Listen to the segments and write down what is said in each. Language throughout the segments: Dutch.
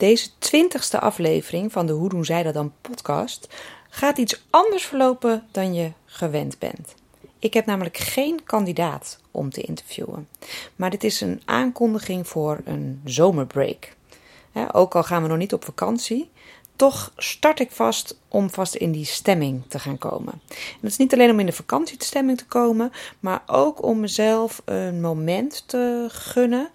Deze twintigste aflevering van de Hoe doen zij dat dan podcast gaat iets anders verlopen dan je gewend bent. Ik heb namelijk geen kandidaat om te interviewen. Maar dit is een aankondiging voor een zomerbreak. ook al gaan we nog niet op vakantie, toch start ik vast om vast in die stemming te gaan komen. En dat is niet alleen om in de vakantiestemming te komen, maar ook om mezelf een moment te gunnen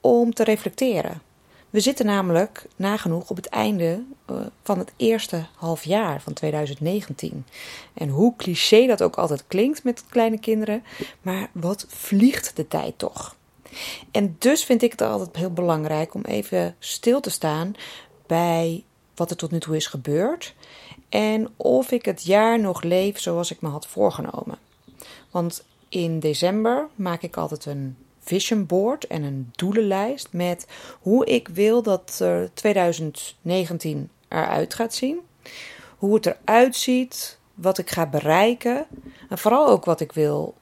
om te reflecteren. We zitten namelijk nagenoeg op het einde eh, van het eerste half jaar van 2019. En hoe cliché dat ook altijd klinkt met kleine kinderen, maar wat vliegt de tijd toch? En dus vind ik het altijd heel belangrijk om even stil te staan bij wat er tot nu toe is gebeurd en of ik het jaar nog leef zoals ik me had voorgenomen. Want in december maak ik altijd een vision board en een doelenlijst met hoe ik wil dat 2019 eruit gaat zien. Hoe het eruit ziet, wat ik ga bereiken en vooral ook wat ik wil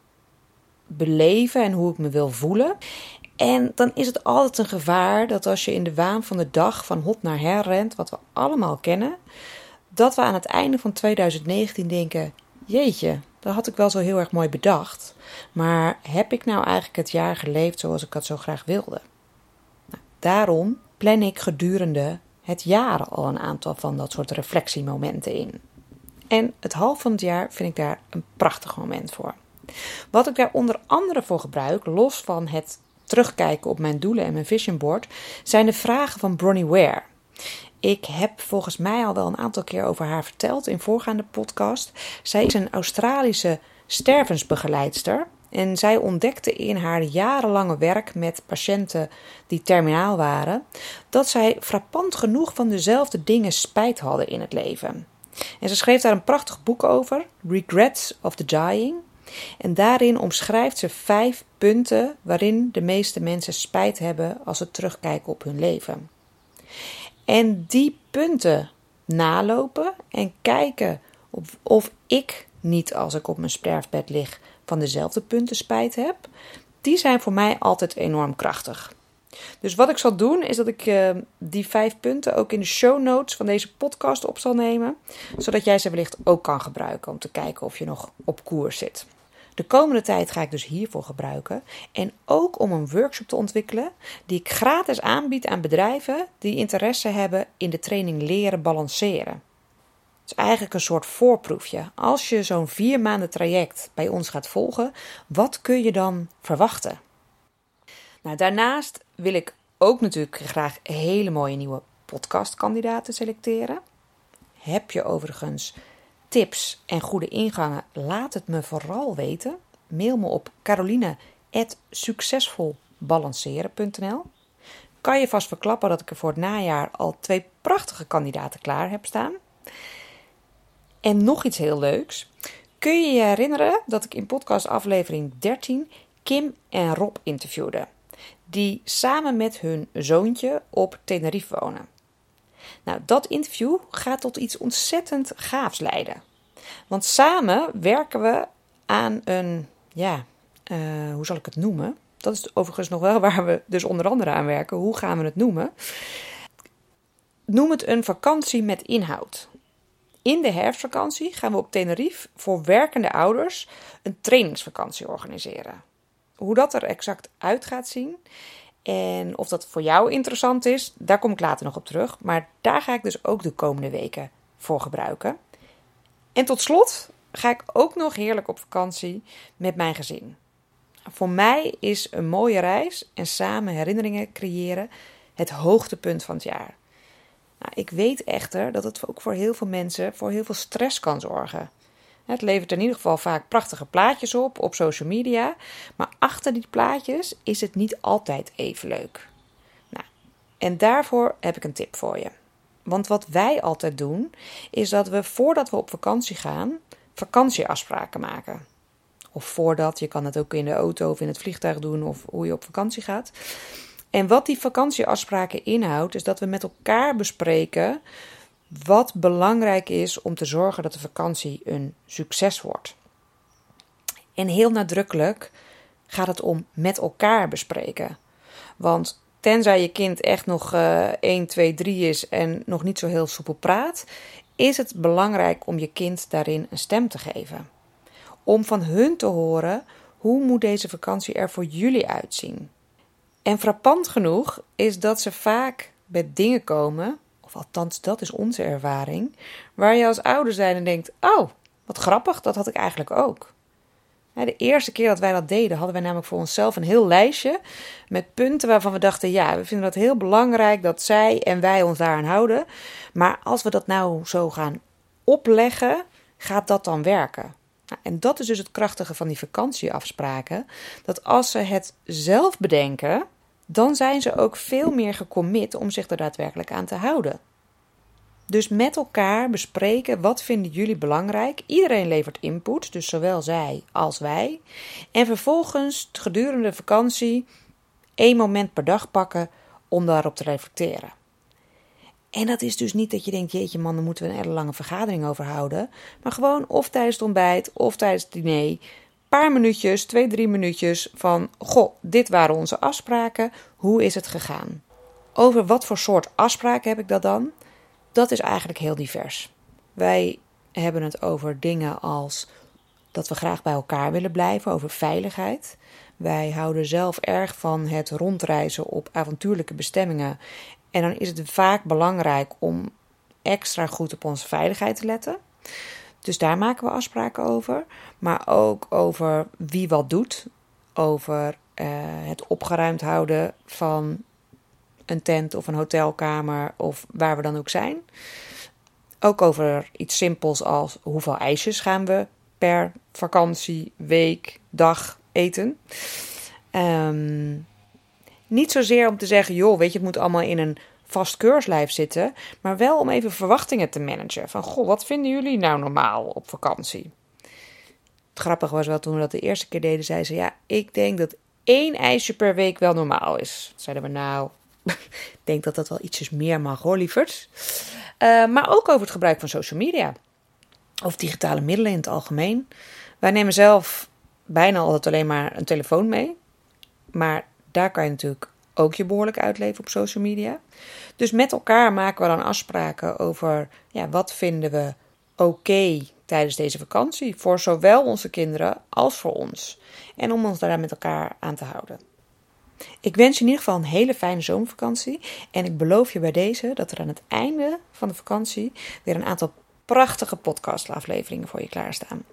beleven en hoe ik me wil voelen. En dan is het altijd een gevaar dat als je in de waan van de dag van hot naar her rent, wat we allemaal kennen, dat we aan het einde van 2019 denken: jeetje, dat had ik wel zo heel erg mooi bedacht. Maar heb ik nou eigenlijk het jaar geleefd zoals ik het zo graag wilde? Nou, daarom plan ik gedurende het jaar al een aantal van dat soort reflectiemomenten in. En het half van het jaar vind ik daar een prachtig moment voor. Wat ik daar onder andere voor gebruik, los van het terugkijken op mijn doelen en mijn vision board, zijn de vragen van Bronnie Ware. Ik heb volgens mij al wel een aantal keer over haar verteld in voorgaande podcast. Zij is een Australische stervensbegeleidster. En zij ontdekte in haar jarenlange werk met patiënten die terminaal waren, dat zij frappant genoeg van dezelfde dingen spijt hadden in het leven. En ze schreef daar een prachtig boek over, Regrets of the Dying. En daarin omschrijft ze vijf punten waarin de meeste mensen spijt hebben als ze terugkijken op hun leven. En die punten nalopen en kijken of, of ik niet als ik op mijn sterfbed lig van dezelfde punten spijt heb, die zijn voor mij altijd enorm krachtig. Dus wat ik zal doen is dat ik uh, die vijf punten ook in de show notes van deze podcast op zal nemen, zodat jij ze wellicht ook kan gebruiken om te kijken of je nog op koers zit. De komende tijd ga ik dus hiervoor gebruiken. En ook om een workshop te ontwikkelen die ik gratis aanbied aan bedrijven die interesse hebben in de training leren balanceren. Het is eigenlijk een soort voorproefje. Als je zo'n vier maanden traject bij ons gaat volgen, wat kun je dan verwachten? Nou, daarnaast wil ik ook natuurlijk graag hele mooie nieuwe podcastkandidaten selecteren. Heb je overigens tips en goede ingangen, laat het me vooral weten. Mail me op caroline.succesvolbalanceren.nl Kan je vast verklappen dat ik er voor het najaar al twee prachtige kandidaten klaar heb staan. En nog iets heel leuks. Kun je je herinneren dat ik in podcast aflevering 13 Kim en Rob interviewde? Die samen met hun zoontje op Tenerife wonen. Nou, dat interview gaat tot iets ontzettend gaafs leiden. Want samen werken we aan een, ja, uh, hoe zal ik het noemen? Dat is overigens nog wel waar we dus onder andere aan werken. Hoe gaan we het noemen? Noem het een vakantie met inhoud. In de herfstvakantie gaan we op Tenerife voor werkende ouders een trainingsvakantie organiseren. Hoe dat er exact uit gaat zien en of dat voor jou interessant is, daar kom ik later nog op terug. Maar daar ga ik dus ook de komende weken voor gebruiken. En tot slot ga ik ook nog heerlijk op vakantie met mijn gezin. Voor mij is een mooie reis en samen herinneringen creëren het hoogtepunt van het jaar. Nou, ik weet echter dat het ook voor heel veel mensen voor heel veel stress kan zorgen. Het levert in ieder geval vaak prachtige plaatjes op op social media, maar achter die plaatjes is het niet altijd even leuk. Nou, en daarvoor heb ik een tip voor je. Want wat wij altijd doen, is dat we voordat we op vakantie gaan, vakantieafspraken maken. Of voordat, je kan het ook in de auto of in het vliegtuig doen, of hoe je op vakantie gaat. En wat die vakantieafspraken inhoudt, is dat we met elkaar bespreken wat belangrijk is om te zorgen dat de vakantie een succes wordt. En heel nadrukkelijk gaat het om met elkaar bespreken. Want tenzij je kind echt nog uh, 1, 2, 3 is en nog niet zo heel soepel praat, is het belangrijk om je kind daarin een stem te geven. Om van hun te horen hoe moet deze vakantie er voor jullie uitzien. En frappant genoeg is dat ze vaak met dingen komen, of althans dat is onze ervaring, waar je als ouder zijn en denkt: Oh, wat grappig, dat had ik eigenlijk ook. De eerste keer dat wij dat deden, hadden wij namelijk voor onszelf een heel lijstje met punten waarvan we dachten: ja, we vinden dat heel belangrijk dat zij en wij ons daaraan houden. Maar als we dat nou zo gaan opleggen, gaat dat dan werken? Nou, en dat is dus het krachtige van die vakantieafspraken: dat als ze het zelf bedenken, dan zijn ze ook veel meer gecommit om zich er daadwerkelijk aan te houden. Dus met elkaar bespreken wat vinden jullie belangrijk. Iedereen levert input, dus zowel zij als wij. En vervolgens gedurende de vakantie één moment per dag pakken om daarop te reflecteren. En dat is dus niet dat je denkt, jeetje man, dan moeten we een hele lange vergadering over houden. Maar gewoon of tijdens het ontbijt of tijdens het diner. Paar minuutjes, twee, drie minuutjes van, goh, dit waren onze afspraken. Hoe is het gegaan? Over wat voor soort afspraken heb ik dat dan? dat is eigenlijk heel divers. Wij hebben het over dingen als dat we graag bij elkaar willen blijven, over veiligheid. Wij houden zelf erg van het rondreizen op avontuurlijke bestemmingen. En dan is het vaak belangrijk om extra goed op onze veiligheid te letten. Dus daar maken we afspraken over. Maar ook over wie wat doet. Over uh, het opgeruimd houden van een tent of een hotelkamer of waar we dan ook zijn. Ook over iets simpels als hoeveel ijsjes gaan we per vakantie, week, dag eten. Um, niet zozeer om te zeggen, joh, weet je, het moet allemaal in een vast keurslijf zitten, maar wel om even verwachtingen te managen. Van, goh, wat vinden jullie nou normaal op vakantie? Het grappige was wel toen we dat de eerste keer deden, zei ze, ja, ik denk dat één ijsje per week wel normaal is. Zeiden we, nou, ik denk dat dat wel ietsjes meer mag hoor, lieverd. Uh, maar ook over het gebruik van social media. Of digitale middelen in het algemeen. Wij nemen zelf bijna altijd alleen maar een telefoon mee. Maar daar kan je natuurlijk ook je behoorlijk uitleven op social media. Dus met elkaar maken we dan afspraken over ja, wat vinden we oké tijdens deze vakantie. Voor zowel onze kinderen als voor ons. En om ons daar met elkaar aan te houden. Ik wens je in ieder geval een hele fijne zomervakantie. En ik beloof je bij deze dat er aan het einde van de vakantie weer een aantal prachtige podcastafleveringen voor je klaarstaan.